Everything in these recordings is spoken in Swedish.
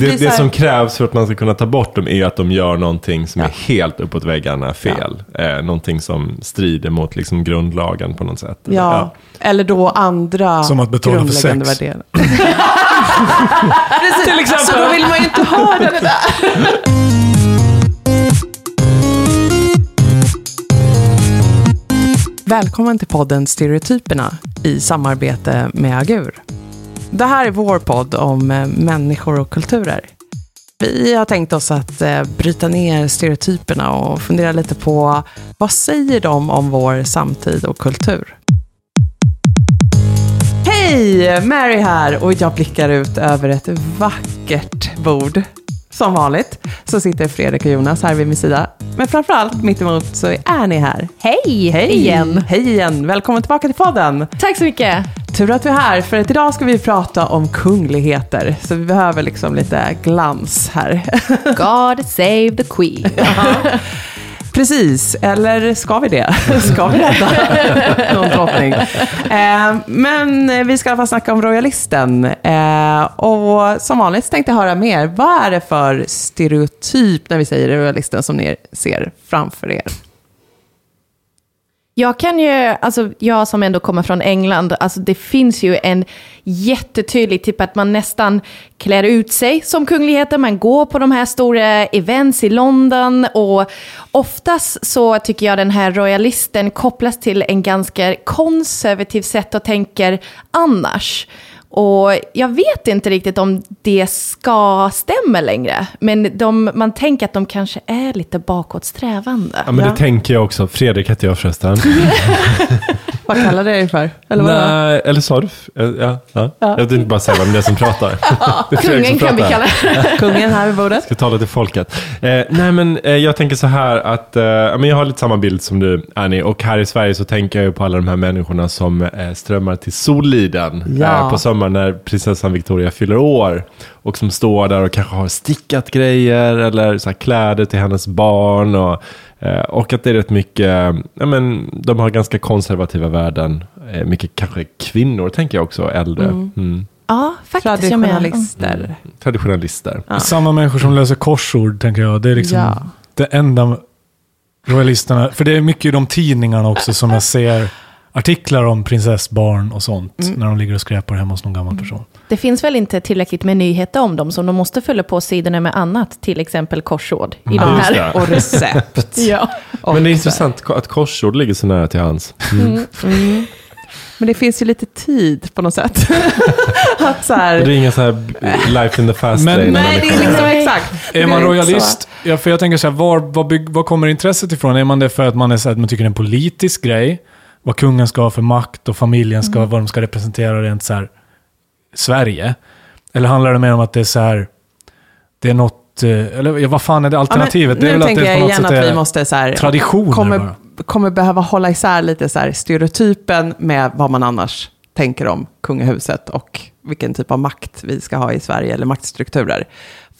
det, det som krävs för att man ska kunna ta bort dem är ju att de gör någonting som är helt uppåt väggarna fel. Eh, någonting som strider mot liksom grundlagen på något sätt. Ja. eller då andra Som att betala för sex. Precis, Till exempel. så då vill man ju inte höra det där. Välkommen till podden Stereotyperna i samarbete med Agur. Det här är vår podd om eh, människor och kulturer. Vi har tänkt oss att eh, bryta ner stereotyperna och fundera lite på vad säger de om vår samtid och kultur? Hej! Mary här och jag blickar ut över ett vackert bord. Som vanligt så sitter Fredrik och Jonas här vid min sida. Men framförallt mitt emot så är ni här. Hej! Hej igen! Hej igen! Välkommen tillbaka till podden! Tack så mycket! Tur att vi är här, för att idag ska vi prata om kungligheter. Så vi behöver liksom lite glans här. God save the Queen. Precis, eller ska vi det? Ska vi rädda någon drottning? Eh, men vi ska i alla fall snacka om royalisten. Eh, och som vanligt tänkte jag höra mer. Vad är det för stereotyp när vi säger royalisten som ni ser framför er? Jag kan ju, alltså jag som ändå kommer från England, alltså det finns ju en jättetydlig typ att man nästan klär ut sig som kungligheter, man går på de här stora events i London och oftast så tycker jag den här royalisten kopplas till en ganska konservativ sätt att tänka annars. Och jag vet inte riktigt om det ska stämma längre, men de, man tänker att de kanske är lite bakåtsträvande. Ja, men Ja. det tänker jag också. Fredrik heter jag förresten. Vad kallar det er för? Eller vad? Nej, eller sa du? Ja, ja. Ja. Jag tänkte bara säga vem det är som pratar. Det är Fredrik som Kungen kan vi pratar. kalla det. Kungen här vid bordet? ska tala till folket. Eh, nej men eh, jag tänker så här att, eh, ja, men jag har lite samma bild som du Annie. Och här i Sverige så tänker jag ju på alla de här människorna som eh, strömmar till Solliden Ja. eh, på sommaren när prinsessan Victoria fyller år. Och som står där och kanske har stickat grejer eller så här kläder till hennes barn. Och, och att det är rätt mycket, ja men de har ganska konservativa värden. Eh, mycket kanske kvinnor tänker jag också, äldre. Mm. Ja, faktiskt. Jag med. Traditionalister. Traditionalister. Samma människor som löser korsord, tänker jag. Det är liksom Ja. det enda royalisterna... För det är mycket i de tidningarna också som jag ser artiklar om prinsessbarn och sånt. När de ligger och skräpar hemma hos någon gammal person. Det finns väl inte tillräckligt med nyheter om dem, så de måste fylla på sidorna med annat, till exempel korsord. I de Ja, just här. Och recept. Ja. Men det är intressant att korsord ligger så nära till hans. Mm. Men det finns ju lite tid på något sätt. att så här, Det är inga så här life in the fast Men- lane. Nej, det är liksom exakt. Är man royalist? Ja, för jag tänker så här, var, var, bygg, var kommer intresset ifrån? Är man det för att man, är så här, att man tycker det är en politisk grej? Vad kungen ska ha för makt och familjen ska, vad de ska representera rent så här, Sverige? Eller handlar det mer om att det är så här, det är något, eh, eller vad fan är det alternativet? Ja, men det är nu väl att tänker det jag igen att vi måste så här, traditioner kommer, bara. kommer behöva hålla isär lite så här stereotypen med vad man annars tänker om kungahuset och vilken typ av makt vi ska ha i Sverige, eller maktstrukturer.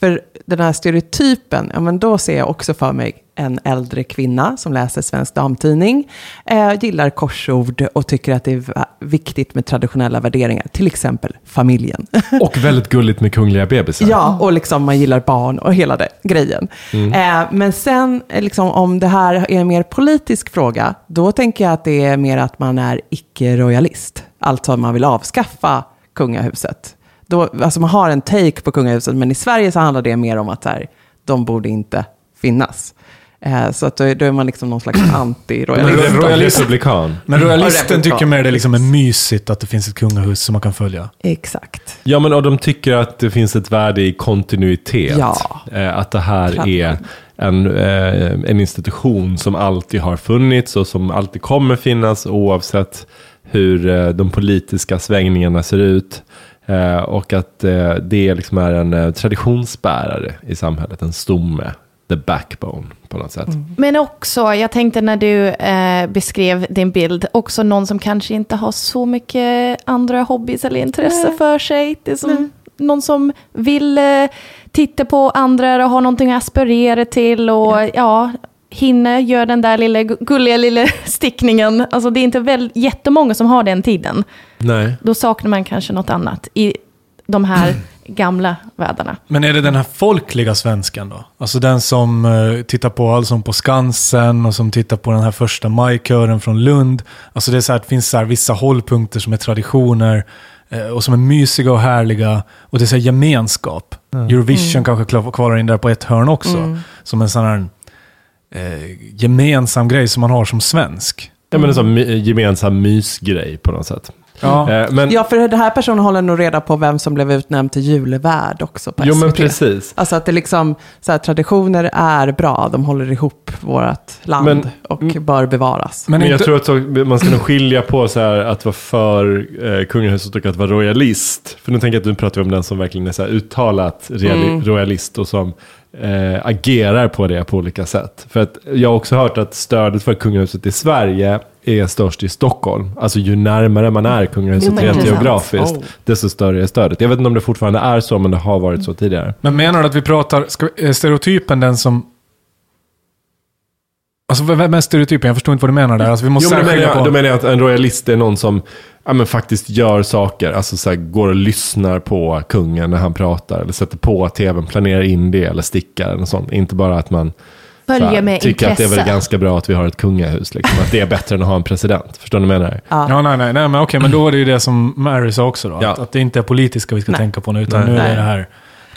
För den här stereotypen, ja, men då ser jag också för mig en äldre kvinna som läser Svensk Damtidning, eh, gillar korsord och tycker att det är viktigt med traditionella värderingar, till exempel familjen. Och väldigt gulligt med kungliga bebisar. Ja, och liksom man gillar barn och hela det grejen. Eh, men sen, eh, liksom, om det här är en mer politisk fråga, då tänker jag att det är mer att man är icke-royalist. Alltså man vill avskaffa kungahuset. Då, alltså man har en take på kungahuset, men i Sverige så handlar det mer om att så här, de borde inte finnas. Eh, så att då, är- då är man liksom någon slags Men anti-royalist. det- royalist-. Men royalisten det är tycker mer det är liksom är mysigt att det finns ett kungahus som man kan följa. Exakt. Ja, men och de tycker att det finns ett värde i kontinuitet. Ja. Eh, att det här Tradition. är en, eh, en institution som alltid har funnits och som alltid kommer finnas oavsett hur eh, de politiska svängningarna ser ut. Eh, och att eh, det liksom är en eh, traditionsbärare i samhället, en stomme, the backbone på något sätt. Men också, jag tänkte när du eh, beskrev din bild, också någon som kanske inte har så mycket andra hobbys eller intresse Nej. för sig. Det är som någon som vill eh, titta på andra och ha någonting att aspirera till och ja, hinner göra den där lilla gu- gulliga lilla stickningen. Alltså det är inte väl jättemånga som har den tiden. Nej. Då saknar man kanske något annat. I de här gamla världarna. Men är det den här folkliga svenskan då? Alltså den som eh, tittar på Allsång på Skansen och som tittar på den här första majkören från Lund. Alltså det, är så här, det finns så här vissa hållpunkter som är traditioner eh, och som är mysiga och härliga. Och det är så här gemenskap. Eurovision kanske klar- kvalar in där på ett hörn också. Som en sån här eh, gemensam grej som man har som svensk. Ja, men en sån my- gemensam mysgrej på något sätt. Ja. Eh, men, Ja, för den här personen håller nog reda på vem som blev utnämnd till julvärd också på jo, men SVT. precis. Alltså att det liksom, så här, traditioner är bra, de håller ihop vårt land Men- och bör bevaras. Men, Men jag inte, tror att så, man ska nog skilja på så här, att vara för eh, kungahuset och att vara royalist. För nu tänker jag att du pratar om den som verkligen är så här, uttalat reali- Mm. royalist och som eh, agerar på det på olika sätt. För att jag har också hört att stödet för kungahuset i Sverige är störst i Stockholm. Alltså ju närmare man är kungahuset Mm, rent geografiskt, Oh. desto större är stödet. Jag vet inte om det fortfarande är så, men det har varit så tidigare. men menar du att vi pratar, ska, är stereotypen den som... Alltså vem är stereotypen? Jag förstår inte vad du menar där. Alltså, vi måste Jo, men då, menar jag, på... då menar jag att en royalist är någon som ja, men faktiskt gör saker. Alltså så här, går och lyssnar på kungen när han pratar. Eller sätter på tvn, planerar in det eller stickar. Eller sånt. Inte bara att man Följer med tycker att det är väl intresse. ganska bra att vi har ett kungahus. Liksom. Att det är bättre än att ha en president. Förstår ni vad jag menar? Ja. Ja, nej, nej, nej, men okej, men då är det ju det som Mary sa också då. Ja. Att, att det inte är politiska vi ska Nej. tänka på nu, utan Nej. nu är det det här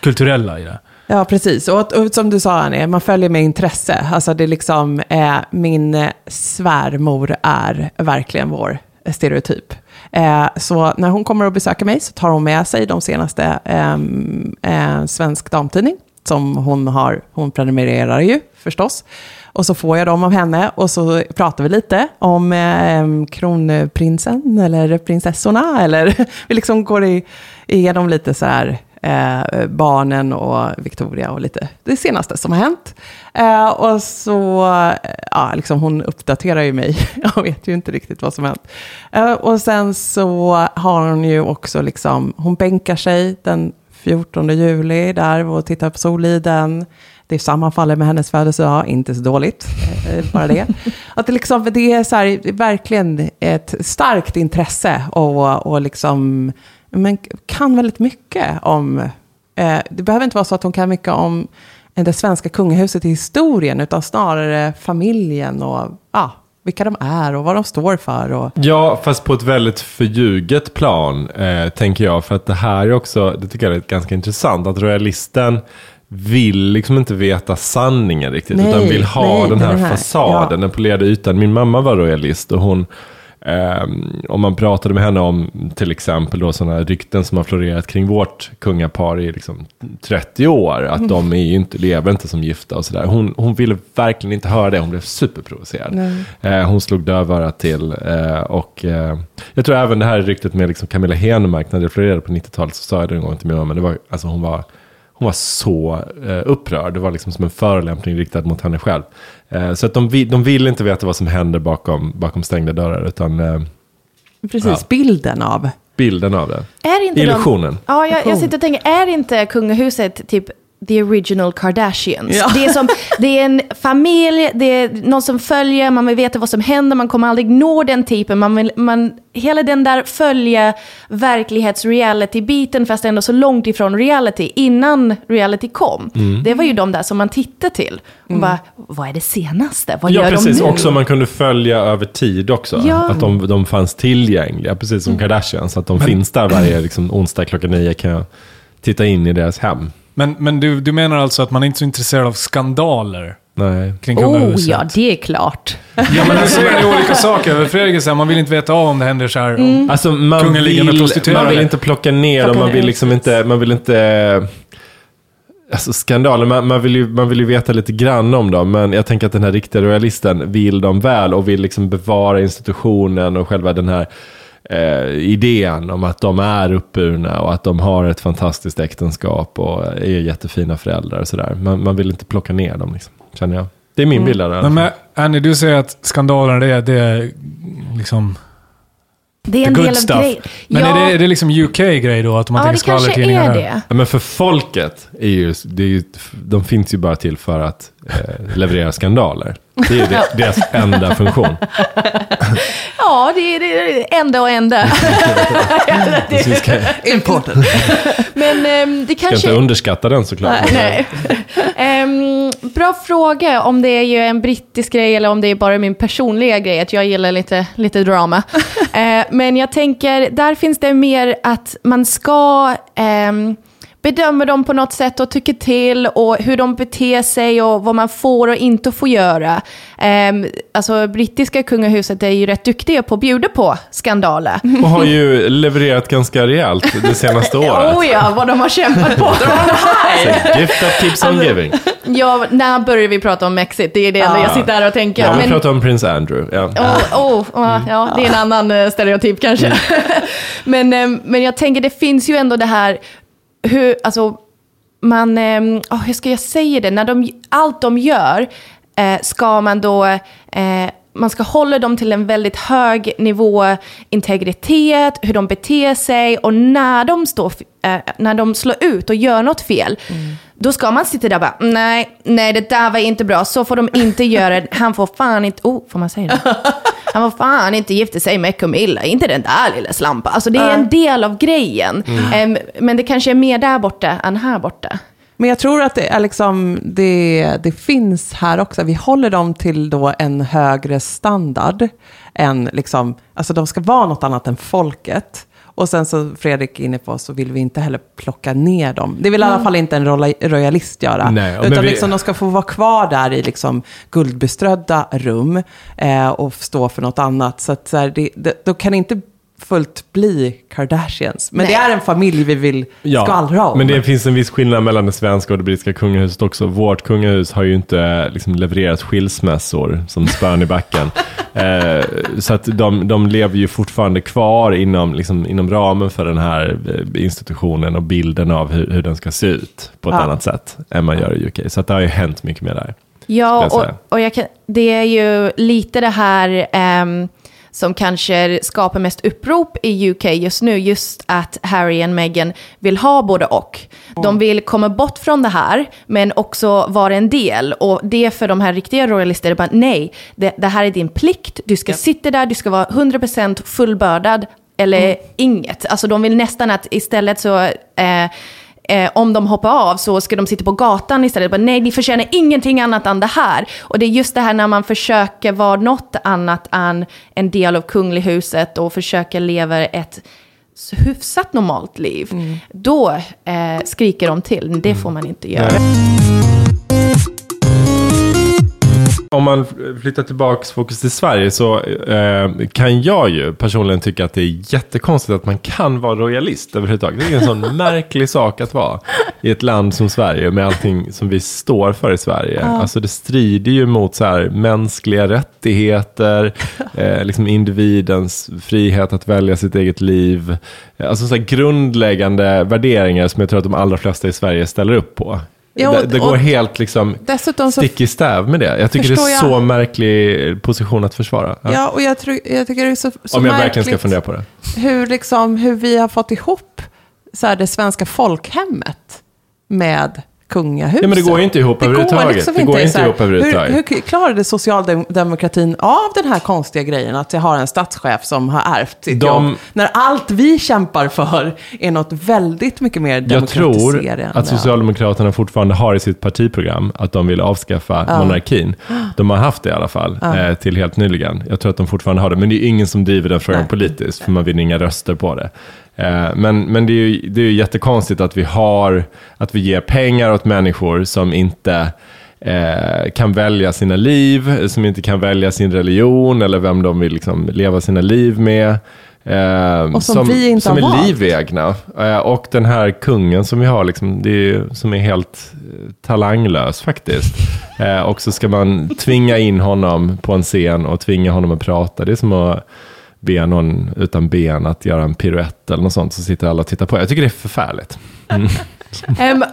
kulturella i det. Ja, precis. Och, att- och som du sa, Annie, man följer med intresse. Alltså det är liksom, eh, min svärmor är verkligen vår stereotyp. Eh, så när hon kommer och besöker mig så tar hon med sig de senaste ehm, eh, svensk damtidning. Som hon har, hon prenumererar ju förstås. Och så får jag dem av henne och så pratar vi lite om eh, kronprinsen eller prinsessorna. Eller vi liksom går igenom lite så här eh, barnen och Victoria och lite det senaste som har hänt. Eh, och så, eh, ja, liksom hon uppdaterar ju mig. Jag vet ju inte riktigt vad som har hänt. Eh, och sen så har hon ju också liksom, hon bänkar sig den 14 juli där och tittar på Soliden. Det sammanfaller med hennes födelsedag, inte så dåligt, eh, bara det. Att det, liksom, det är så här, verkligen ett starkt intresse och, och liksom, men kan väldigt mycket om, eh, det behöver inte vara så att hon kan mycket om det svenska kungahuset i historien, utan snarare familjen och ja, vilka de är och vad de står för. Och, Ja, fast på ett väldigt förljuget plan, eh, tänker jag. För att det här är också, det tycker jag är ganska intressant, att royalisten vill liksom inte veta sanningen riktigt, Nej, utan vill ha nej, den här, den här, fasaden, ja. den polerade ytan. Min mamma var royalist och hon, ehm, om man pratade med henne om till exempel då sådana rykten som har florerat kring vårt kungapar i liksom 30 år, att de är inte, lever inte som gifta och sådär. Hon, hon ville verkligen inte höra det, hon blev superprovocerad. Eh, hon slog dövörat till. Eh, och eh, jag tror även det här ryktet med liksom Camilla Henemark, när det florerade på 90-talet, så sa jag det en gång till min mamma. Det var, alltså hon, var, hon var så eh, upprörd. Det var liksom som en förolämpning riktad mot henne själv. Eh, så att de, de vill inte veta vad som händer bakom, bakom stängda dörrar, utan eh, precis, Ja. bilden av. bilden av det. Är inte Illusionen. De, ja, jag, jag sitter och tänker, är inte kungahuset typ the original Kardashians? Ja. Det, är som, det är en familj, det är någon som följer, man vill veta vad som händer, man kommer aldrig nå den typen. Man vill, man, hela den där följa verklighets-reality-biten, fast ändå så långt ifrån reality, innan reality kom. Mm. Det var ju de där som man tittade till. Och bara, vad är det senaste? Vad Ja, gör precis. de nu? Också man kunde följa över tid också. Ja. Att de, de fanns tillgängliga, precis som Kardashians. Att de finns där varje liksom, onsdag klockan nio kan jag titta in i deras hem. Men, men du, du menar alltså att man är inte är så intresserad av skandaler Nej. kring Oh ja, det är klart. Ja, men nu säger ni olika saker. Fredrik säger man vill inte veta av om det händer så här. om- Alltså man med vill, prostituerade. man vill inte plocka ner dem, Plocka man ner, vill liksom inte, man vill inte... Alltså skandaler, man, man, vill ju, man vill ju veta lite grann om dem, men jag tänker att den här riktiga royalisten vill dem väl och vill liksom bevara institutionen och själva den här eh, idén om att de är uppburna och att de har ett fantastiskt äktenskap och är jättefina föräldrar och sådär. Man, man vill inte plocka ner dem, liksom, känner jag. Det är min bild av det. Men fall. med, Annie, du säger att skandalerna det är, det är liksom Det är en del av stuff. grejen. Men Ja. är, det, är det liksom UK-grej då? Att man Ja, tänker det kanske är det. Ja, men för folket, är ju, det är ju, de finns ju bara till för att eh, leverera skandaler. Det är det, deras enda funktion. Ja, det är, det är ända och ska, Important. Men ehm, det ska kanske... inte underskatta den såklart. Nej. Ehm, bra fråga om det är ju en brittisk grej eller om det är bara min personliga grej, att jag gillar lite, lite drama. Eh, men jag tänker, där finns det mer att man ska ehm, bedöma dem på något sätt och tycker till och hur de beter sig och vad man får och inte får göra. Um, alltså brittiska kungahuset är ju rätt duktiga på att bjuda på skandaler. Och har ju levererat ganska rejält det senaste året. Oh ja, vad de har kämpat på. Gift that keeps on giving. ja, när börjar vi prata om Exit? Det är det enda jag sitter här och tänker. Ja, vi Men- pratar om prins Andrew. Ja. Oh, oh, oh, ja, det är en annan eh, stereotyp kanske. men, eh, men jag tänker, det finns ju ändå det här, hur, alltså, man, oh, hur ska jag säga det, när de, allt de gör eh, ska man då, eh, man ska hålla dem till en väldigt hög nivå integritet, hur de beter sig och när de, står, eh, när de slår ut och gör något fel, då ska man sitta där och bara, nej, nej det där var inte bra, så får de inte göra, han får fan inte, oh, får man säga det? Han får fan inte gifta sig med Camilla, inte den där lilla slampa. Alltså det är en del av grejen. Em, men det kanske är mer där borta än här borta. Men jag tror att det, är liksom, det, det finns här också. Vi håller dem till då en högre standard. Än liksom, alltså de ska vara något annat än folket. Och sen så Fredrik inne på så vill vi inte heller plocka ner dem. Det vill i alla fall inte en royalist göra. Nej, Utan vi- liksom, de ska få vara kvar där i liksom guldbeströdda rum eh, och stå för något annat. Så att så här, det, det, då kan det inte fullt bli Kardashians. Men Nej. det är en familj vi vill Ja, skvallra om. men det finns en viss skillnad mellan det svenska och det brittiska kungahuset också. Vårt kungahus har ju inte liksom, levererat skilsmässor som spön i backen. eh, så att de, de lever ju fortfarande kvar inom, liksom, inom ramen för den här eh, institutionen och bilden av hur, hur den ska se ut på ett Ja. annat sätt än man gör i UK. Så att det har ju hänt mycket mer där. Ja, och, och jag kan, det är ju lite det här ehm, som kanske skapar mest upprop i UK just nu. Just att Harry och Meghan vill ha både och. De vill komma bort från det här, men också vara en del. Och det för de här riktiga royalister är bara nej, det, det här är din plikt. Du ska sitta där, du ska vara 100% fullbördad eller inget. Alltså de vill nästan att istället så eh, eh, om de hoppar av så ska de sitta på gatan istället. Bara, Nej, ni förtjänar ingenting annat än det här. Och det är just det här när man försöker vara något annat än en del av kunglihuset och försöker leva ett hyfsat normalt liv. Då eh, skriker de till. Det får man inte göra. Om man flyttar tillbaks fokus till Sverige så eh, kan jag ju personligen tycka att det är jättekonstigt att man kan vara royalist överhuvudtaget. Det är en sån märklig sak att vara i ett land som Sverige med allting som vi står för i Sverige. Alltså det strider ju mot så här, mänskliga rättigheter, eh, liksom individens frihet att välja sitt eget liv. Alltså så grundläggande värderingar som jag tror att de allra flesta i Sverige ställer upp på. Ja, och- det, det går och- helt liksom stick i stäv med det. Jag tycker det är jag. så märklig position att försvara. Ja. Ja, och jag, tror, jag tycker det är så, så Om jag verkligen ska fundera på det. hur, liksom, hur vi har fått ihop så här, det svenska folkhemmet med kungahuset. Ja, men det går ju inte ihop Det överhuvudtaget. liksom Det går så inte ihop överhuvudtaget. Hur, hur klarade socialdemokratin av den här konstiga grejen att jag har en statschef som har ärvt sitt De- jobb? När allt vi kämpar för är något väldigt mycket mer Jag tror demokratiserande. att Socialdemokraterna fortfarande har i sitt partiprogram att de vill avskaffa monarkin. De har haft det i alla fall, eh, till helt nyligen. Jag tror att de fortfarande har det, men det är ingen som driver den frågan Nej. politiskt, för man vinner inga röster på det. Eh, men men det, är ju, det är ju jättekonstigt att vi har, att vi ger pengar åt människor som inte eh, kan välja sina liv, som inte kan välja sin religion eller vem de vill liksom leva sina liv med. Eh, Och som vi inte som har är valt. livegna. Eh, och den här kungen som vi har, liksom, det är, ju- som är helt eh, talanglös faktiskt. Eh, och så ska man tvinga in honom på en scen och tvinga honom att prata. Det är som att be någon utan ben att göra en piruett eller något sånt, så sitter alla och tittar på. Jag tycker det är förfärligt. Ehm,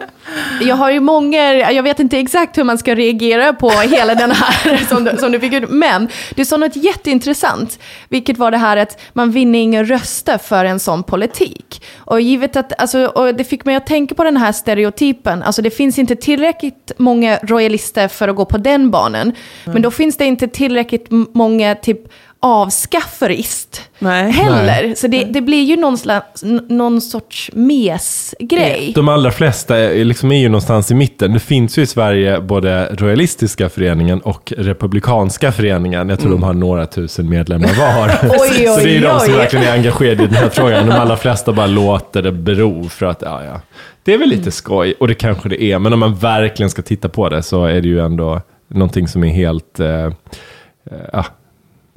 jag har ju många, jag vet inte exakt hur man ska reagera på hela den här som, du- som du fick ut, men du sa något jätteintressant, vilket var det här att man vinner inga röster för en sån politik. Och givet att, alltså, och det fick mig att tänka på den här stereotypen, alltså det finns inte tillräckligt många royalister för att gå på den banan, men då finns det inte tillräckligt många typ avskaffarist Nej. heller. Så det, det blir ju någon, slags, någon sorts mesgrej. De allra flesta är, liksom är ju någonstans i mitten. Det finns ju i Sverige både royalistiska föreningen och republikanska föreningen. Jag tror de har några tusen medlemmar var. Oj, Så det är ju oj, de som oj. verkligen är engagerade i den här frågan. De allra flesta bara låter det bero för att, ja, ja. Det är väl lite skoj, och det kanske det är. Men om man verkligen ska titta på det så är det ju ändå någonting som är helt... Eh, eh, ja,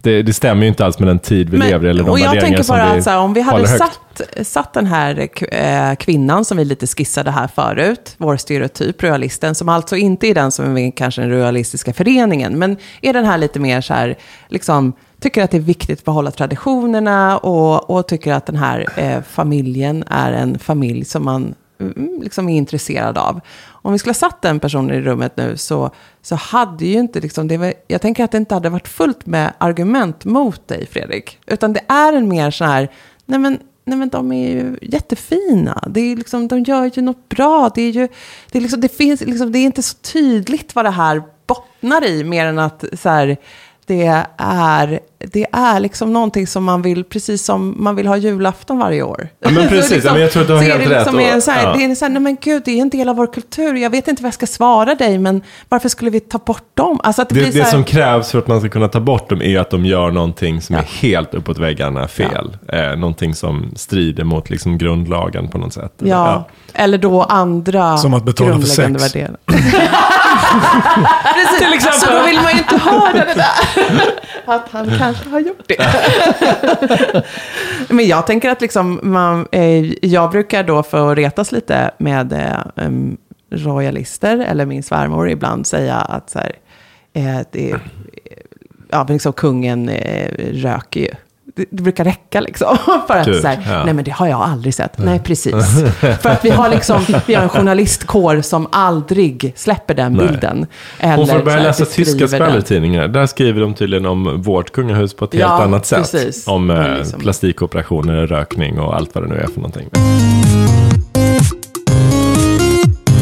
det, det stämmer ju inte alls med den tid vi lever i, eller de och jag tänker bara att så här, om vi hade satt, satt den här eh, kvinnan som vi lite skissade här förut, vår stereotyp, royalisten, som alltså inte är den som är kanske den royalistiska föreningen, men är den här lite mer så här, liksom, tycker att det är viktigt att behålla traditionerna och, och tycker att den här eh, familjen är en familj som man Mm, liksom är intresserad av. Om vi skulle ha satt den personen i rummet nu så, så hade ju inte, liksom, det var, jag tänker att det inte hade varit fullt med argument mot dig Fredrik. Utan det är en mer så här, nej men, nej men de är ju jättefina. Det är liksom, de gör ju något bra. Det är ju, det är liksom, det finns liksom, det är inte så tydligt vad det här bottnar i, mer än att så här, det är, det är liksom någonting som man vill, precis som man vill ha julafton varje år. Ja, men precis. liksom- Ja, men jag tror att du har är helt det rätt. liksom Och- en så här, ja. Det är så här, nej men gud, det är en del av vår kultur. Jag vet inte vad jag ska svara dig, men varför skulle vi ta bort dem? Alltså att det, Det, blir så det här, som krävs för att man ska kunna ta bort dem är att de gör någonting som Ja. är helt uppåt väggarna fel. Eh, någonting som strider mot liksom grundlagen på något sätt. Ja, eller då andra Som att betala för sex. Precis, Till exempel. så då vill man ju inte höra det där. Att han kanske har gjort det. Men jag tänker att liksom, man, eh, jag brukar då få retas lite med eh, royalister, eller min svärmor ibland säga att så här, eh, det, ja, men liksom, kungen eh, röker ju. Det, det brukar räcka liksom. För att Gud, så här, ja. nej men det har jag aldrig sett. Nej, precis. För att vi har liksom, vi har en journalistkår som aldrig släpper den Nej. bilden. Hon Eller får börja här, läsa tyska skvallertidningar. Där skriver de tydligen om vårt kungahus på ett helt Ja, annat sätt. precis. Om eh, liksom- plastikoperationer, rökning och allt vad det nu är för någonting.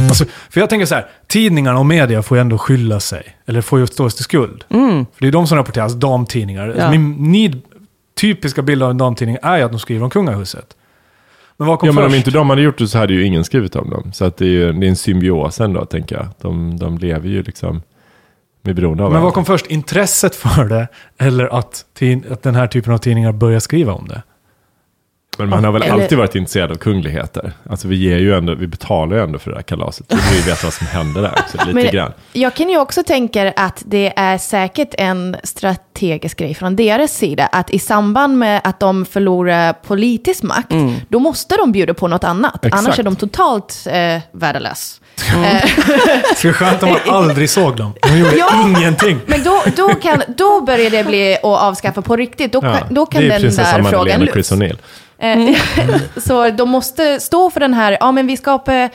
Alltså, för jag tänker så här, tidningarna och media får ju ändå skylla sig. Eller får ju stå till skuld. För det är de som rapporterar, alltså damtidningar. Mm. Ja. Min typiska bild av en damtidning är ju att de skriver om kungahuset. Men vad kom Ja, men om först? inte de hade gjort det så hade ju ingen skrivit om dem. Så att det är ju det är en symbios ändå, tänker jag. De, de lever ju liksom med beroende av Men vad kom först? Intresset för det? Eller att, att den här typen av tidningar börjar skriva om det? Men man har väl Eller- alltid varit intresserad av kungligheter. Alltså vi, ger ju ändå, vi betalar ju ändå för det här kalaset. Vi vill ju veta vad som händer där också, lite Men grann. jag kan ju också tänka att det är säkert en strategisk grej från deras sida. Att i samband med att de förlorar politisk makt, då måste de bjuda på något annat. Exakt. Annars är de totalt eh, värdelös. Så det är skönt om man aldrig såg dem. De gjorde Ja. ingenting. Men då, då, kan, då börjar det bli att avskaffa på riktigt. Då, Ja, kan, då kan det är den där frågan Madeleine och Chris. O'Neill. Eh, Så de måste stå för den här, ja men vi skapar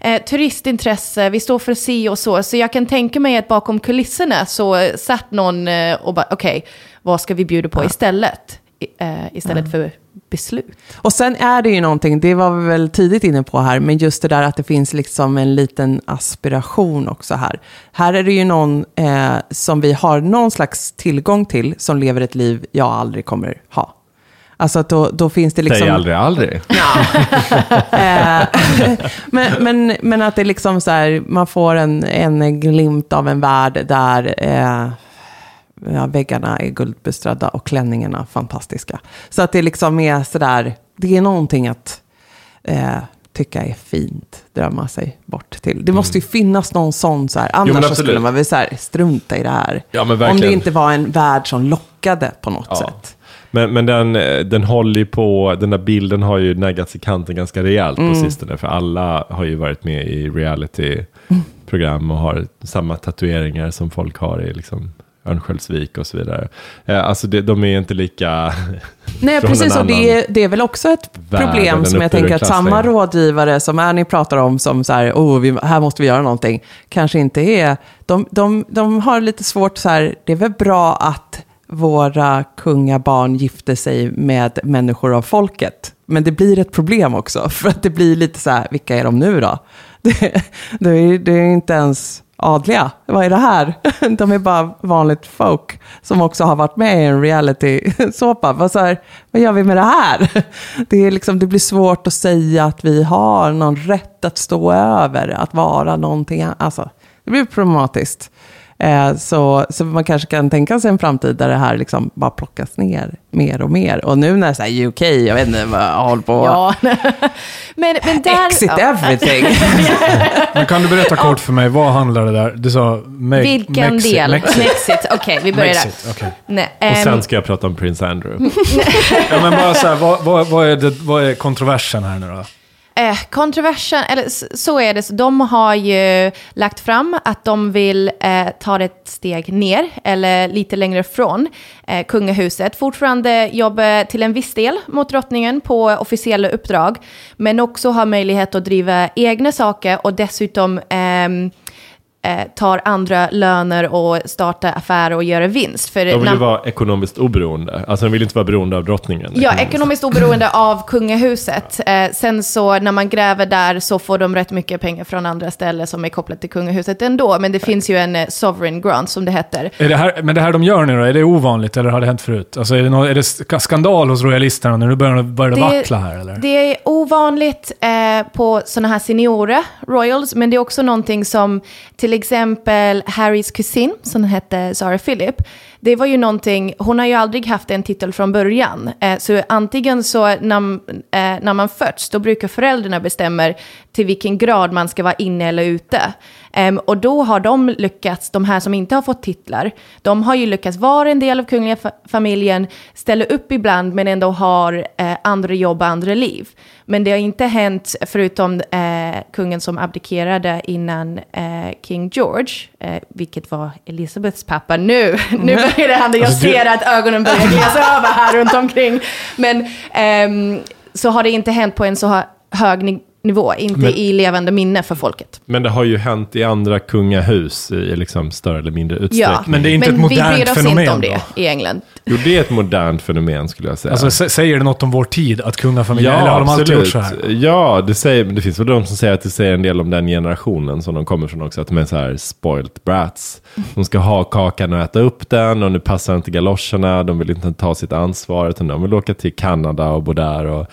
eh, turistintresse, vi står för si och så. Så jag kan tänka mig att bakom kulisserna så satt någon eh, och bara, okej, vad ska vi bjuda på istället? I, eh, istället för beslut. Och sen är det ju någonting, det var vi väl tidigt inne på här, men just det där att det finns liksom en liten aspiration också här. Här är det ju någon eh, som vi har någon slags tillgång till, som lever ett liv jag aldrig kommer ha. Alltså att då, då finns det liksom... Säg aldrig aldrig. Eh, men, men, men att det liksom så här, man får en, en glimt av en värld där eh, ja, väggarna är guldbeströdda och klänningarna fantastiska. Så att det liksom är sådär, det är någonting att eh, tycka är fint, drömma sig bort till. Det måste ju finnas någon sån så här, annars Mm. så absolut. skulle man väl så här, strunta i det här. Ja, Om det inte var en värld som lockade på något Ja. sätt. Men, men den, eh, den håller ju på, den där bilden har ju naggats i kanten ganska rejält på Mm. sistone. För alla har ju varit med i reality-program och har samma tatueringar som folk har i liksom Örnsköldsvik och så vidare. Eh, Alltså det, de är inte lika... Nej, precis. Och det, är- det är väl också ett värld, problem som jag tänker att samma rådgivare som Annie pratar om, som så här, oh, vi, här måste vi göra någonting, kanske inte är... De, de, de har lite svårt så här, det är väl bra att våra kungabarn gifte sig med människor av folket. Men det blir ett problem också, för att det blir lite så här, vilka är de nu då? Det, det, är, det är inte ens adliga. Vad är det här? De är bara vanligt folk som också har varit med i en reality-såpa. Vad, så här, vad gör vi med det här? Det, är liksom, det blir svårt att säga att vi har någon rätt att stå över, att vara någonting. Alltså, det blir problematiskt. Eh, så, så man kanske kan tänka sig en framtid där det här liksom bara plockas ner mer och mer. Och nu när det är UK, jag vet inte vad jag håller på... Ja. men, men där... Exit ja. everything. Men kan du berätta kort för mig, vad handlar det där? Du sa me Vilken Mexi- del? Mexi- Mexit. Okej, vi börjar där. Mexit, okej. Nej, Och ehm, sen ska jag prata om Prince Andrew. Ja, men bara så här, vad, vad, vad, är det, vad är kontroversen här nu då? Eh, kontroversen, eller så är det, så de har ju lagt fram att de vill eh, ta det ett steg ner, eller lite längre ifrån eh, kungahuset. Fortfarande jobba till en viss del mot drottningen på officiella uppdrag, men också ha möjlighet att driva egna saker och dessutom eh, eh, tar andra löner och startar affärer och gör vinst. För De vill ju vara ekonomiskt oberoende. Alltså de vill inte vara beroende av drottningen. Ja, ekonomiskt oberoende av kungahuset. Eh, sen så när man gräver där så får de rätt mycket pengar från andra ställen som är kopplat till kungahuset ändå. Men det finns ju en eh, sovereign grant som det heter. Är det här, men det här de gör nu då, är det ovanligt eller har det hänt förut? Alltså är det, nå- är det sk- skandal hos royalisterna när nu börjar, börjar Det- vackla här eller? Det är ovanligt eh, på sådana här seniora royals, men det är också någonting som till till exempel Harrys kusin, som hette Zara Philip, det var ju någonting, hon har ju aldrig haft en titel från början. Eh, så antingen så när, eh, när man föds, då brukar föräldrarna bestämma till vilken grad man ska vara inne eller ute. Em, och då har de lyckats, de här som inte har fått titlar, de har ju lyckats vara en del av kungliga fa- familjen, ställa upp ibland men ändå har eh, andra jobb och andra liv. Men det har inte hänt, förutom eh, kungen som abdikerade innan eh, King George, vilket var Elizabeths pappa nu. nu börjar han, jag Alltså, ser att ögonen börjar glesa över här runt omkring. Men ehm, så har det inte hänt på en så hö- hög nivå, inte Men- i levande minne för folket. Men det har ju hänt i andra kungahus i liksom större eller mindre utsträckning. Men det är inte Men ett modernt vi bryr oss fenomen inte om då? det i England. Jo, det är ett modernt fenomen skulle jag säga. Alltså sä- säger det något om vår tid att kungafamiljen, eller har de alltid gjort så här? Ja, det, säger, det finns väl de som säger att det säger en del om den generationen som de kommer från också. Att de är så här spoiled brats. De ska ha kakan och äta upp den och nu passar inte galoscherna. De vill inte ta sitt ansvar utan de vill åka till Kanada och bo där och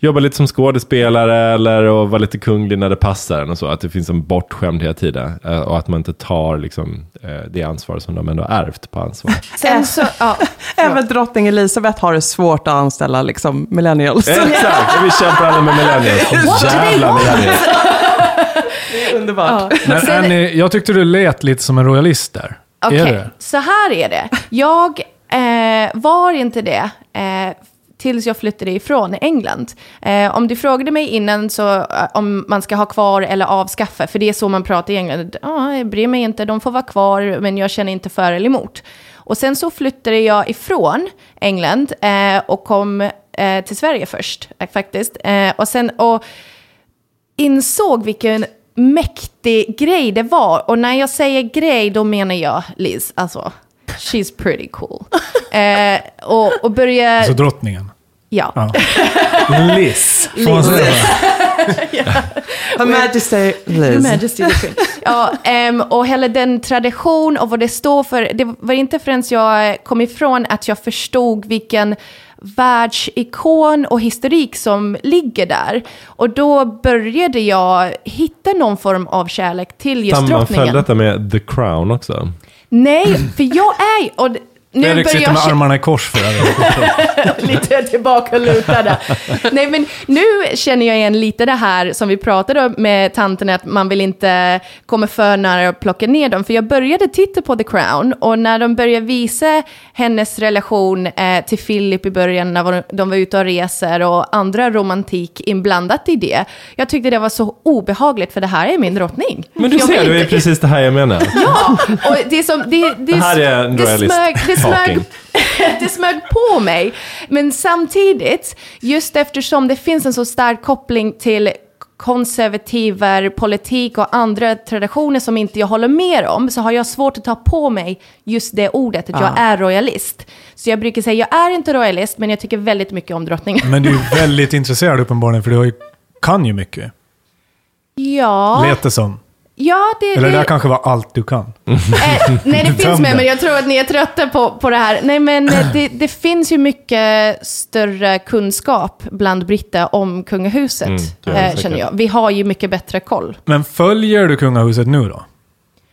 jobba lite som skådespelare eller och vara lite kunglig när det passar en och så. Att det finns en bortskämdhet i det eh, och att man inte tar liksom, eh, det ansvar som de ändå har ärvt på ansvar. Sen så, ja, Även drottning Elisabeth har det svårt att anställa liksom, millennials. Exakt, vi kämpar alla med millennials. Jävla millennials. Det är underbart. ja. Men Annie, jag tyckte du lät lite som en royalist där. Okej, det? så här är det. Jag eh, var inte det eh, tills jag flyttade ifrån England. Eh, om du frågade mig innan så, eh, om man ska ha kvar eller avskaffa, för det är så man pratar i England. Ah, jag bryr mig inte, de får vara kvar, men jag känner inte för eller emot. Och sen så flyttade jag ifrån England eh, och kom eh, till Sverige först, eh, faktiskt. Eh, och sen... Och, insåg vilken mäktig grej det var. Och när jag säger grej, då menar jag Liz. Alltså, she's pretty cool. Eh, och, och börja... Alltså drottningen. ja. Ja. Liz. Får man säga det? Her Majesty Her Liz. Majesty the Queen. Ja, ehm, och hela den tradition och vad det står för. Det var inte förrän jag kom ifrån att jag förstod vilken världsikon och historik som ligger där. Och då började jag hitta någon form av kärlek till just Sammanföll drottningen. detta med The Crown också. Nej, för jag är ju... Och nu Fredrik börjar sitter jag med kä- armarna i kors för det. lite tillbaka lutade. Nej, men nu känner jag igen lite det här som vi pratade om med tanten, att man vill inte komma för nära och plocka ner dem. För jag började titta på The Crown och när de började visa hennes relation eh, till Philip i början, när de var ute och reser och andra romantik inblandat i det. Jag tyckte det var så obehagligt, för det här är min drottning. Men du Jag ser, det är precis det här jag menar. Ja, och det som... Det, det, Det här är en royalist det, smög, talking. det smög på mig. Men samtidigt, just eftersom det finns en så stark koppling till konservativer, politik och andra traditioner som inte jag håller med om, så har jag svårt att ta på mig just det ordet, att jag Ja. är royalist. Så jag brukar säga, jag är inte royalist, men jag tycker väldigt mycket om drottningen. Men du är väldigt intresserad uppenbarligen, för du kan ju mycket. Ja, Lät det som. Ja, det, Eller det det, där kanske var allt du kan. Eh, nej, det finns det. men jag tror att ni är trötta på, på det här. Nej, men eh, det, det finns ju mycket större kunskap bland britter om kungahuset, Mm, eh, känner jag. Vi har ju mycket bättre koll. Men följer du kungahuset nu då?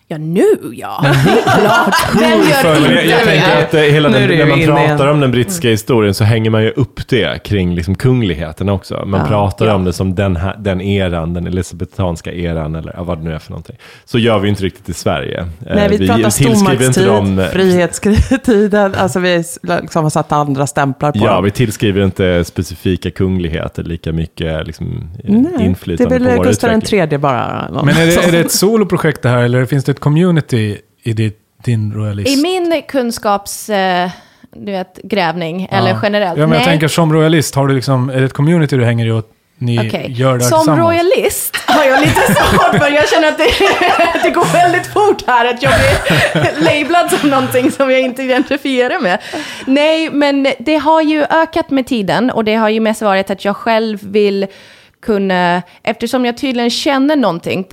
Ja, nu ja. Det är klart. Vem gör följer- inte Jag, jag tänker att eh, hela Nu är den, när man inne pratar igen. om den brittiska historien så hänger man ju upp det kring liksom kungligheterna också. Man Ja. pratar Ja. om det som den, här, den eran, den elisabetanska eran eller ja, vad det nu är för någonting. Så gör vi inte riktigt i Sverige. Eh, Nej, vi, pratar tillskriver inte stormaktstid, dem, eh, frihetstiden, alltså vi liksom har satt andra stämplar på Ja, dem. vi tillskriver inte specifika kungligheter lika mycket liksom, eh, Nej, det är inflytande väl på Gustav utveckling. tredje bara. Men är det, är det ett soloprojekt det här eller finns det ett community i ditt, din royalist? I min kunskaps... Eh, du vet, grävning, eller generellt. Ja, men jag Nej. tänker som royalist, har du liksom, är det ett community du hänger i och ni Okej. gör det Som royalist har jag lite svårt för, jag känner att det, det går väldigt fort här, att jag blir lablad som någonting som jag inte identifierar med. Nej, men det har ju ökat med tiden och det har ju mest varit att jag själv vill kunna, eftersom jag tydligen känner någonting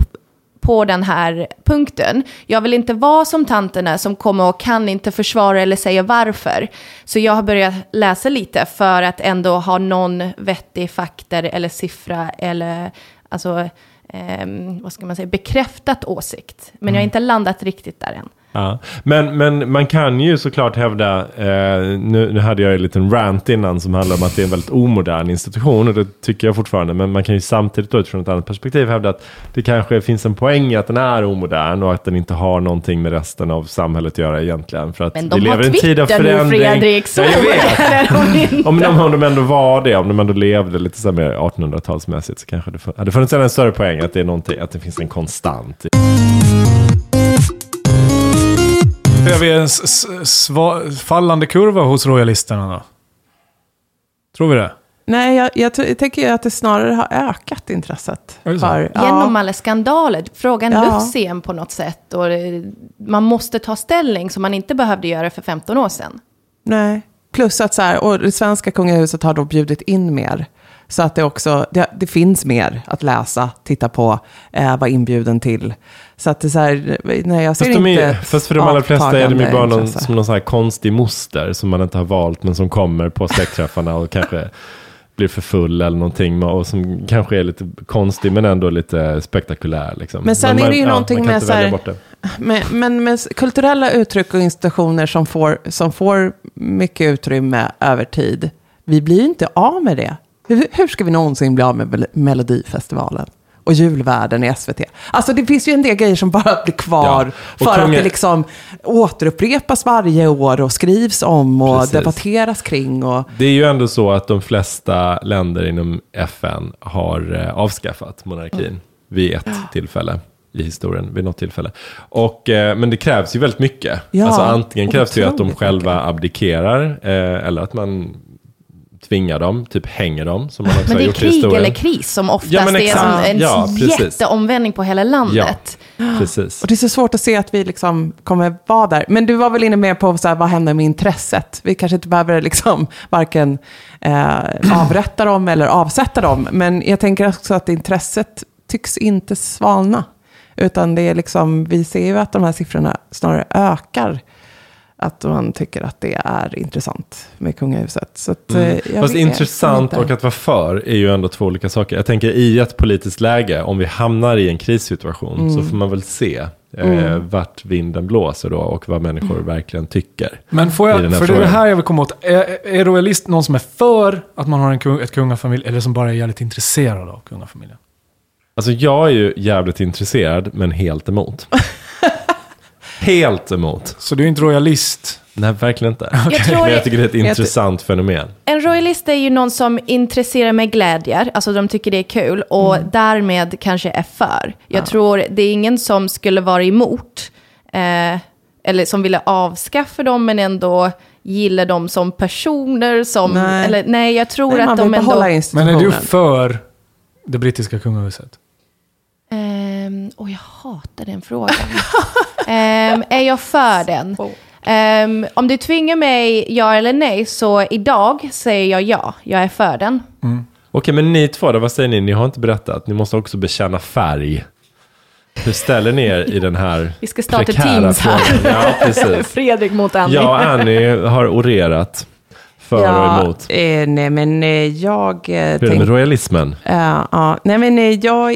på den här punkten. Jag vill inte vara som tanterna som kommer och kan inte försvara eller säga varför. Så jag har börjat läsa lite för att ändå ha någon vettig faktor eller siffra eller alltså, ehm, vad ska man säga, bekräftat åsikt. Men jag har inte landat riktigt där än. Ja. Men, men man kan ju såklart hävda, eh, nu, nu hade jag en liten rant innan som handlar om att det är en väldigt omodern institution och det tycker jag fortfarande. Men man kan ju samtidigt då utifrån ett annat perspektiv hävda att det kanske finns en poäng i att den är omodern och att den inte har någonting med resten av samhället att göra egentligen. För att Men vi de lever har i en tid av Twitter nu, förändring. Fredrik. Så Ja, jag vet. är de inte. Om de, om de ändå var det, om de ändå levde lite så mer 1800-talsmässigt så kanske det hade funnits en större poäng att det, är någonting, att det finns en konstant. Ser vi en fallande kurva hos royalisterna då? Tror vi det? Nej, jag, jag, jag tänker ju att det snarare har ökat intresset. För, Genom alla skandaler. Frågan Ja. lyfts igen på något sätt. Och eh, man måste ta ställning som man inte behövde göra för 15 år sedan. Nej, plus att så här, och det svenska kungahuset har då bjudit in mer. Så att det också, det, det finns mer att läsa, titta på, eh, vara inbjuden till. Så att det är så här, nej jag ser Fast, inte är, fast för de allra flesta är de ju bara någon, som någon sån här konstig moster som man inte har valt men som kommer på släktträffarna och kanske blir för full eller någonting och som kanske är lite konstig men ändå lite spektakulär. Liksom. Men sen är man, det ju någonting man kan med så här-. Men, men med kulturella uttryck och institutioner som får, som får mycket utrymme över tid, vi blir ju inte av med det. Hur, hur ska vi någonsin bli av med Mel- Melodifestivalen? Och julvärlden i SVT. Alltså det finns ju en del grejer som bara blir kvar Ja, för att det liksom återupprepas varje år och skrivs om och Precis. debatteras kring. Och, Det är ju ändå så att de flesta länder inom FN har eh, avskaffat monarkin vid ett tillfälle i historien, vid något tillfälle. Och, eh, men det krävs ju väldigt mycket. Ja, alltså antingen krävs det ju att de själva abdikerar, eh, eller att man tvingar dem, typ hänger dem, som man också Men har det är krig historien. eller kris som oftast Ja, men är exakt. som en Ja, jätteomvändning på hela landet. Precis. och det är så svårt att se att vi liksom kommer vara där. Men du var väl inne mer på så här, vad händer med intresset? Vi kanske inte behöver liksom varken eh, avrätta dem eller avsätta dem. Men jag tänker också att intresset tycks inte svalna. Utan det är liksom, vi ser ju att de här siffrorna snarare ökar. Att man tycker att det är intressant med kungahuset. Så att, eh, jag Mm. Fast vet intressant och att vara för är ju ändå två olika saker. Jag tänker i ett politiskt läge, om vi hamnar i en krissituation, Mm. så får man väl se eh, vart vinden blåser då och vad människor Mm. verkligen tycker. Men får jag, för det är det frågan. här jag vill komma åt. Är, är royalist någon som är för att man har en kung, ett kungafamilj eller som bara är jävligt intresserad av kungafamiljen? Alltså jag är ju jävligt intresserad, men helt emot. helt emot. Så du är inte royalist? Nej, verkligen inte. Jag tror Men jag tycker det är ett Jag intressant fenomen. En royalist är ju någon som intresserar med glädjer, alltså de tycker det är kul och Mm. därmed kanske är för. Jag tror det är ingen som skulle vara emot, eh, eller som ville avskaffa dem men ändå gillar dem som personer som, Nej. eller nej jag tror Nej, att man de ändå... Men är du för det brittiska kungahuset? Ehm, och jag hatar den frågan. Ehm, är jag för den? Ehm, om du tvingar mig ja eller nej, så idag säger jag ja. Jag är för den. Okej, men ni två då, vad säger ni? Ni har inte berättat. Ni måste också bekänna färg. Hur ställer ni er i den här Vi ska starta teams här. Ja. Fredrik mot Annie. Jag och Annie har orerat för och emot. eh, nej men eh, jag eh, Hur är det med royalismen? eh, ja, nej men eh, jag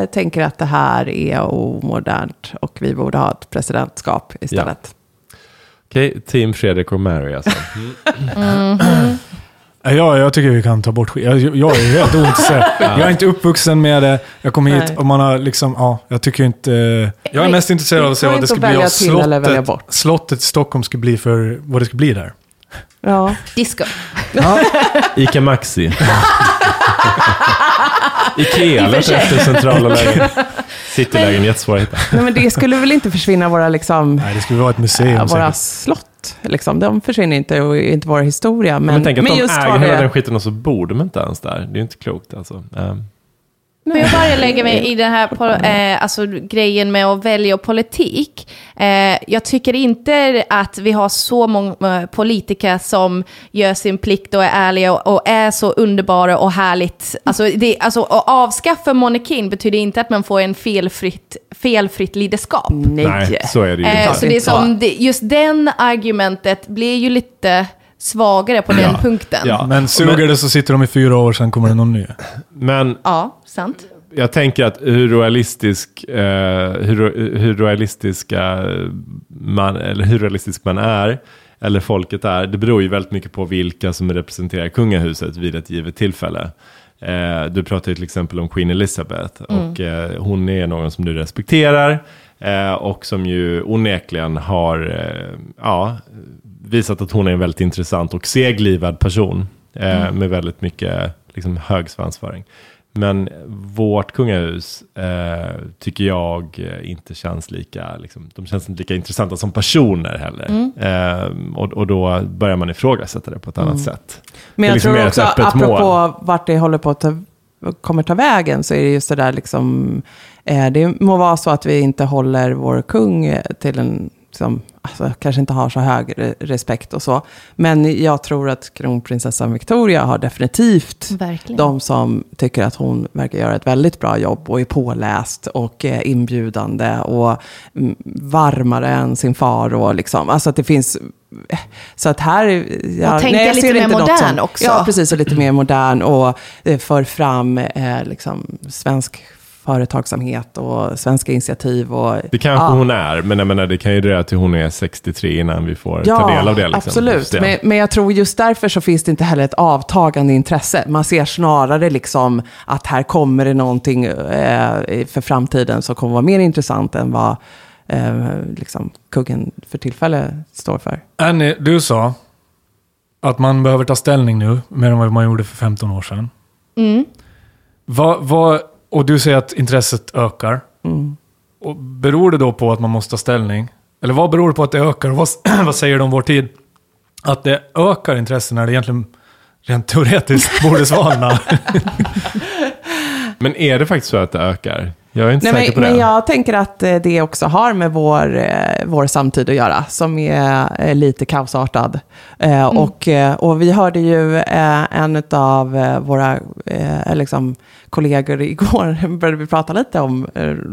eh, tänker att det här är omodernt och vi borde ha ett presidentskap istället. Okej, team Fredrik och Mary alltså. Ja, jag tycker vi kan ta bort skit. Jag, jag är helt ointresserad. Jag är inte uppvuxen med det. Jag kom hit Nej. och man har liksom, ja, jag tycker inte... Jag är mest intresserad av att se vad det ska att bli av slottet. Slottet i Stockholm ska bli för vad det ska bli där. Ja. Disco. Ica Maxi. Ikea låter efter centrala lägen. Citylägen, jättesvåra att hitta. Nej, men det skulle väl inte försvinna våra, liksom, Nej, det skulle vara ett museum äh, våra säkert. slott. Liksom. De försvinner inte och inte vår historia. Men, Men, tänk att de just äger hela det- den skiten och så bor de inte ens där. Det är ju inte klokt alltså. Ehm, Får jag bara lägga mig i den här eh, alltså, grejen med att välja politik. Eh, jag tycker inte att vi har så många eh, politiker som gör sin plikt och är ärliga och, och är så underbara och härligt. Alltså, det, alltså, att avskaffa monarkin betyder inte att man får en felfritt, felfritt leaderskap. Nej. nej, så är det ju Eh, så det är som, just den argumentet blir ju lite svagare på den Ja. punkten. Ja. Men suger det så sitter de i fyra år, sen kommer det någon ny. Men Ja, sant. jag tänker att hur realistisk, eh, hur, hur realistiska man, eller hur realistisk man är, eller folket är, det beror ju väldigt mycket på vilka som representerar kungahuset vid ett givet tillfälle. Eh, du pratar ju till exempel om Queen Elizabeth och eh, hon är någon som du respekterar eh, och som ju onekligen har eh, ja, visat att hon är en väldigt intressant och seglivad person eh, med väldigt mycket liksom, hög svansföring. Men vårt kungahus eh, tycker jag inte känns lika, liksom, de känns inte lika intressanta som personer heller. Eh, och, och då börjar man ifrågasätta det på ett annat sätt. Men jag liksom tror också, apropå vart det håller på att ta, kommer ta vägen, så är det just det där liksom, eh, det må vara så att vi inte håller vår kung till en, liksom, alltså, kanske inte har så hög re- respekt och så. Men jag tror att kronprinsessan Victoria har definitivt Verkligen. de som tycker att hon verkar göra ett väldigt bra jobb och är påläst och eh, inbjudande och mm, varmare än sin far. Och liksom, alltså att det finns... Så att här... Ja, Och tänka jag lite mer modern som, också. Ja, precis. Och lite mer modern och eh, för fram eh, liksom, svensk företagsamhet och svenska initiativ. Och, Det kanske ja. hon är, men jag menar, det kan ju dröja till hon är 63 innan vi får ta del av det. Liksom. absolut. Se. Men, men jag tror just därför så finns det inte heller ett avtagande intresse. Man ser snarare liksom att här kommer det någonting eh, för framtiden som kommer vara mer intressant än vad eh, liksom, kungen för tillfället står för. Annie, du sa att man behöver ta ställning nu, mer än vad man gjorde för 15 år sedan. Mm. Vad, vad, och du säger att intresset ökar. Mm. Och beror det då på att man måste ta ställning? Eller vad beror det på att det ökar? Och Vad, vad säger du om vår tid? Att det ökar intresse när det egentligen rent teoretiskt borde svalna. Men är det faktiskt så att det ökar? Jag är inte Nej, säker men, på det. men jag tänker att eh, det också har med vår, eh, vår samtid att göra, som är eh, lite kaosartad. Eh, och, och vi hörde ju en av våra liksom, kollegor igår, började vi prata lite om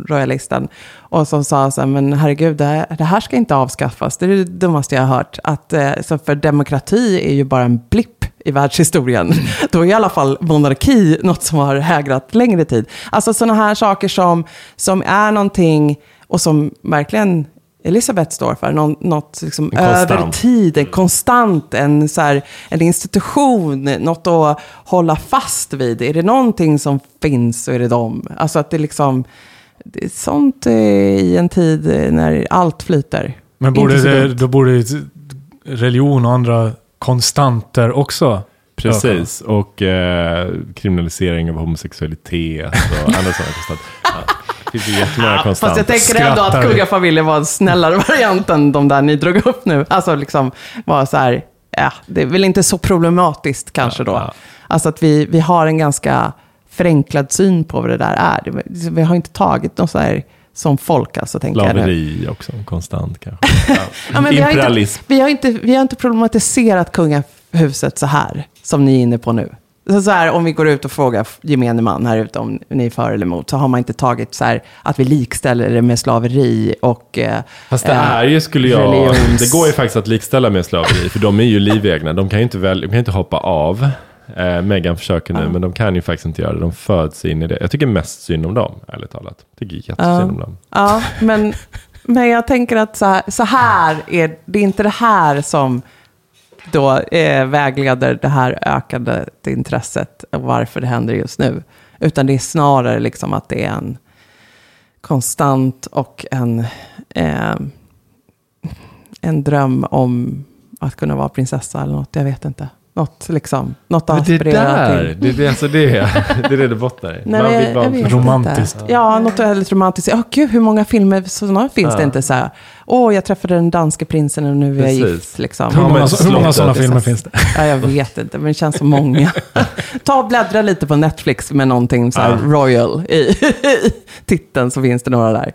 royalisten, och som sa så här, men herregud, det, här- det här ska inte avskaffas, det är det dummaste jag har hört. Att, så för demokrati är ju bara en blipp i världshistorien. Då är i alla fall monarki något som har hägrat längre tid. Alltså sådana här saker som, som är någonting och som verkligen Elisabeth står för, någon, något liksom över tid, en konstant, en, så här, en institution, något att hålla fast vid. Är det någonting som finns så är det dem. Alltså att det liksom, det är sånt eh, i en tid när allt flyter. Men borde det, då borde religion och andra konstanter också Precis, och eh, kriminalisering av homosexualitet och andra sådana konstanter. Ja, det finns ju jättemånga Fast konstanter. jag tänker ändå att kungafamiljen var en snällare variant än de där ni drog upp nu. Alltså liksom var så här, ja, det är väl inte så problematiskt kanske då. Ja. Alltså att vi, vi har en ganska förenklad syn på vad det där är. Vi har inte tagit något så här som folk, alltså tänker jag. Slaveri också, konstant kanske. Ja. Men vi, har inte, vi, har inte, vi har inte problematiserat kungahuset så här, som ni är inne på nu. Så, så här, om vi går ut och frågar gemene man här ute om ni är för eller emot, så har man inte tagit så här att vi likställer det med slaveri och... Eh, Fast det eh, här ju skulle jag... religions- Det går ju faktiskt att likställa med slaveri, för de är ju livegna. De kan ju inte, väl, de kan inte hoppa av. Eh, Megan försöker nu, men de kan ju faktiskt inte göra det. De föds in i det. Jag tycker mest synd om dem, ärligt talat. Jag tycker jättesynd om dem. Ja, men, men jag tänker att så här, så här är det är inte det här som då eh, vägleder det här ökade intresset och varför det händer just nu. Utan det är snarare liksom att det är en konstant och en, eh, en dröm om att kunna vara prinsessa eller något. Jag vet inte. Något liksom, något att Men det aspirera där, till. det är alltså det, det är det det bottnar i. Nej, Man vill jag vet romantiskt. Inte. Ja, något väldigt romantiskt. Ja, gud, hur många filmer sådana finns det Ja. inte? Så här, Åh, jag träffade den danske prinsen och nu är jag Precis. gift. Liksom. Hur många, hur många sådana det filmer finns det? Ja, jag vet inte, men det känns som många. Ta och bläddra lite på Netflix med någonting så här Ja. royal i, i titeln, så finns det några där.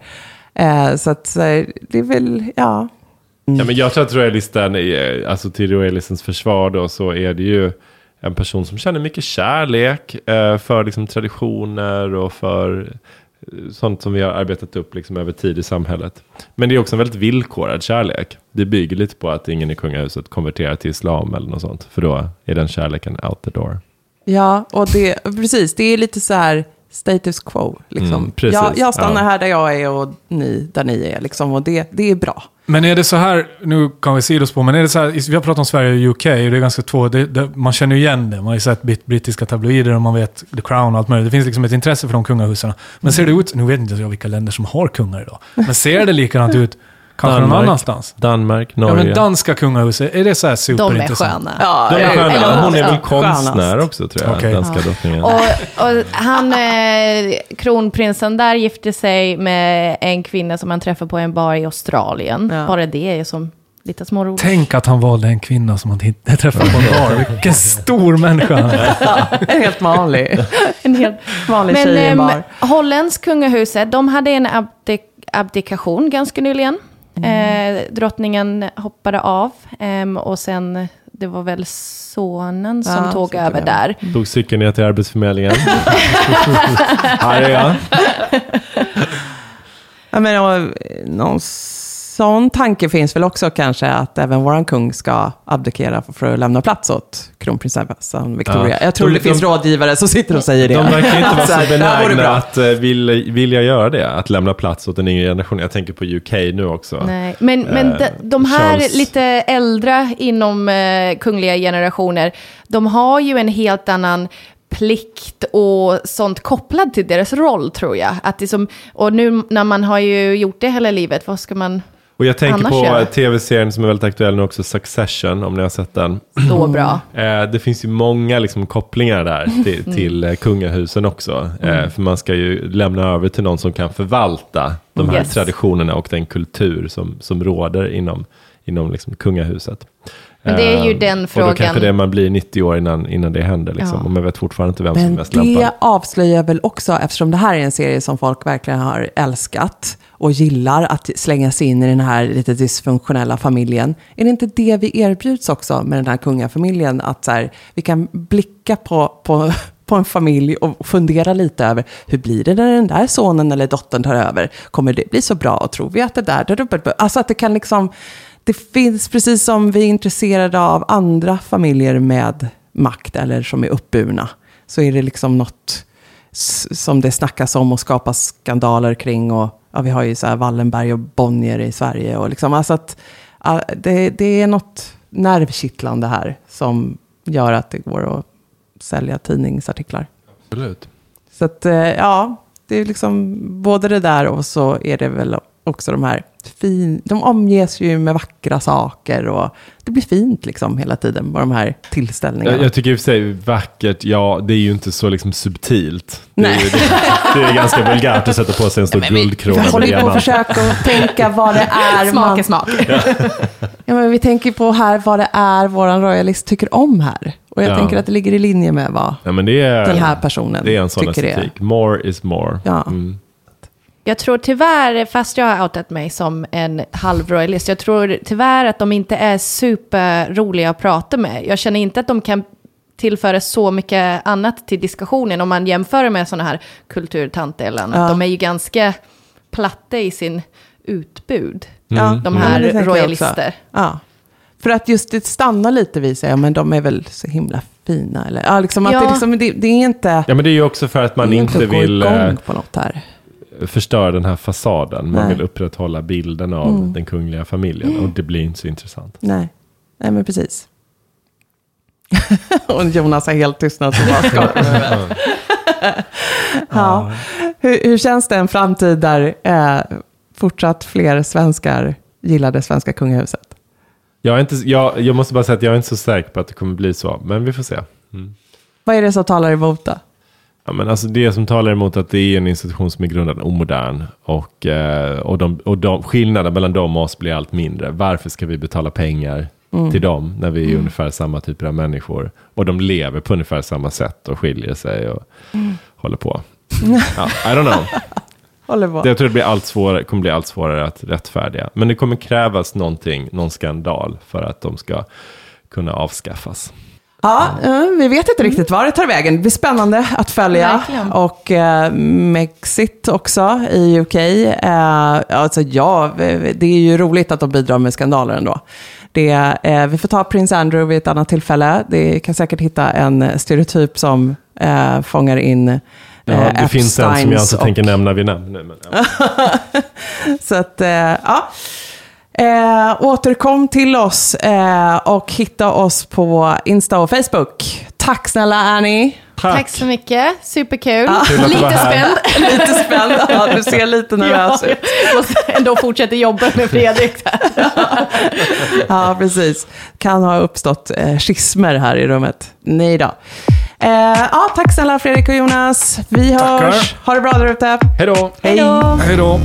Eh, så att så här, det är väl, ja. Ja, men jag tror att royalisten, är- alltså till royalistens försvar då, så är det ju en person som känner mycket kärlek eh, för liksom, traditioner och för eh, sånt som vi har arbetat upp liksom, över tid i samhället. Men det är också en väldigt villkorad kärlek. Det bygger lite på att ingen i kungahuset konverterar till islam eller något sånt. För då är den kärleken out the door. Ja, och det, precis, det är lite så här status quo. Liksom. Mm, precis, jag, jag stannar ja. här där jag är och ni där ni är. Liksom, och det, det är bra. Men är det så här, nu kan vi sidospår, men är det så här, vi har pratat om Sverige och UK, och det är ganska två, det, det, man känner ju igen det, man har ju sett brittiska tabloider och man vet The Crown och allt möjligt. Det finns liksom ett intresse för de kungahusen. Men ser det ut, nu vet inte jag vilka länder som har kungar idag, men ser det likadant ut kanske någon Danmark. annanstans? Danmark, Ja, Norge. men danska kungahuset, är det så här De är superintressant? sköna. Ja, De är ja, sköna. Hon är väl ja, konstnär skönast. också tror jag, Okej. danska drottningen. Och, och han, eh, kronprinsen där gifte sig med en kvinna som han träffade på en bar i Australien. Ja. Bara det är som lite småroligt. Tänk att han valde en kvinna som han inte träffade på en bar. Vilken stor människa han är. En helt vanlig, En helt... vanlig Men tjej i en ehm, bar. Hollands kungahuset, de hade en abdik abdikation ganska nyligen. Mm. Eh, drottningen hoppade av ehm, och sen, det var väl sonen som Ja, tog så tog över över. där. Tog cykeln ner till Arbetsförmedlingen. Här är jag. Ja, men, och, någon sån tanke finns väl också kanske att även våran kung ska abdikera för att lämna plats åt kronprinsessan Victoria. Ja. Jag tror De- det finns de- rådgivare som sitter och säger det. De verkar inte vara Så benägna att uh, vilja, vilja göra det. Att lämna plats åt den yngre generationen. Jag tänker på UK nu också. Nej. Men, men Eh, de, de här Charles- lite äldre inom eh, kungliga generationer, de har ju en helt annan plikt och sånt kopplad till deras roll tror jag. Att det som, och nu när man har ju gjort det hela livet, vad ska man Och jag tänker Annars på tv-serien som är väldigt aktuell nu också, Succession, om ni har sett den. stå bra? Eh, det finns ju många liksom, kopplingar där till, Mm. till eh, kungahusen också. Eh, för man ska ju lämna över till någon som kan förvalta de här Yes. traditionerna och den kultur som, som råder inom, inom liksom, kungahuset. Men det är ju Eh, den Och då frågan. kanske det är man blir 90 år innan, innan det händer. Liksom. Ja. Och man vet fortfarande inte vem som är Men mest det lämpad. avslöjar väl också, eftersom det här är en serie som folk verkligen har älskat och gillar att slänga sig in i den här lite dysfunktionella familjen. Är det inte det vi erbjuds också med den här kungafamiljen? Att så här, vi kan blicka på, på, på en familj och fundera lite över hur blir det när den där sonen eller dottern tar över? Kommer det bli så bra? Och tror vi att det där... Alltså att det kan liksom... Det finns, precis som vi är intresserade av andra familjer med makt eller som är uppburna, så är det liksom något som det snackas om och skapas skandaler kring. Och, ja, vi har ju så här Wallenberg och Bonnier i Sverige. Och liksom, alltså att, det, det är något nervkittlande här som gör att det går att sälja tidningsartiklar. Absolut. Så att, eh, ja, det är liksom både det där och så är det väl också de här fin, de omges ju med vackra saker och det blir fint liksom hela tiden på de här tillställningarna. Jag, jag tycker i och för sig vackert, ja det är ju inte så liksom subtilt. Det är, Nej. ju- det, det är ganska vulgärt att sätta på sig en stor guldkrona med håller ju på att försöka tänka vad det är Smak man... är smak. Ja, men vi tänker på här vad det är våran royalist tycker om här. Och jag Ja. tänker att det ligger i linje med vad Ja, men det är, den här personen det är en sån tycker estetik. More is more. Ja. Mm. Jag tror tyvärr, fast jag har outat mig som en halvroyalist, jag tror tyvärr att de inte är superroliga att prata med. Jag känner inte att de kan tillföra så mycket annat till diskussionen. Om man jämför med sådana här kulturtanter eller annat. Ja. De är ju ganska platta i sin utbud. Ja, De men här jag royalister. Ja. För att just det stannar lite vid sig, ja, men de är väl så himla fina. Eller, ja, liksom att Ja. det, liksom, det, det är inte... Ja, men det är ju också för att man inte gå vill eh, igång på något här. Förstöra den här fasaden. Man Nej. vill upprätthålla bilden av Mm. den kungliga familjen. Och det blir inte så intressant. Nej, Nej men precis. och Jonas har helt tystnat bara huvudet. ja. hur, hur känns det en framtid där eh, fortsatt fler svenskar gillar det svenska kungahuset? Jag, är inte, jag, jag måste bara säga att jag är inte så säker på att det kommer bli så. Men vi får se. Mm. Vad är det som talar emot det? Ja, men alltså det som talar emot att det är en institution som är grundad omodern och, eh, och, de, och de, skillnaden mellan dem och oss blir allt mindre. Varför ska vi betala pengar till dem när vi är ungefär samma typer av människor? Och de lever på ungefär samma sätt och skiljer sig och håller på. Ja, I don't know. Håller på. Det, jag tror det blir allt svårare, kommer bli allt svårare att rättfärdiga. Men det kommer krävas någonting, någon skandal för att de ska kunna avskaffas. Ja, eh, vi vet inte riktigt var det tar vägen. Det blir spännande att följa. Verkligen. Och eh, Mexit också i UK. Eh, alltså ja, det är ju roligt att de bidrar med skandaler ändå. Det, eh, vi får ta Prins Andrew vid ett annat tillfälle. Det kan säkert hitta en stereotyp som eh, fångar in eh, Ja, det finns en som jag inte Epsteins tänker och- nämna vid namn nu. Men, ja. Så att, eh, ja. Eh, återkom till oss eh, och hitta oss på Insta och Facebook. Tack snälla Annie. Tack så mycket, superkul. Var Lite spänd. Lite spänd. Ja, du ser lite nervös Ja, ut. jag måste ändå fortsätta jobba med Fredrik. Ja, precis. Kan ha uppstått eh, schismer här i rummet. Nej då. Eh, ja, tack snälla Fredrik och Jonas. Vi Tackar. hörs. Ha det bra där ute. Hej då! Hej. Hej då. Hej då.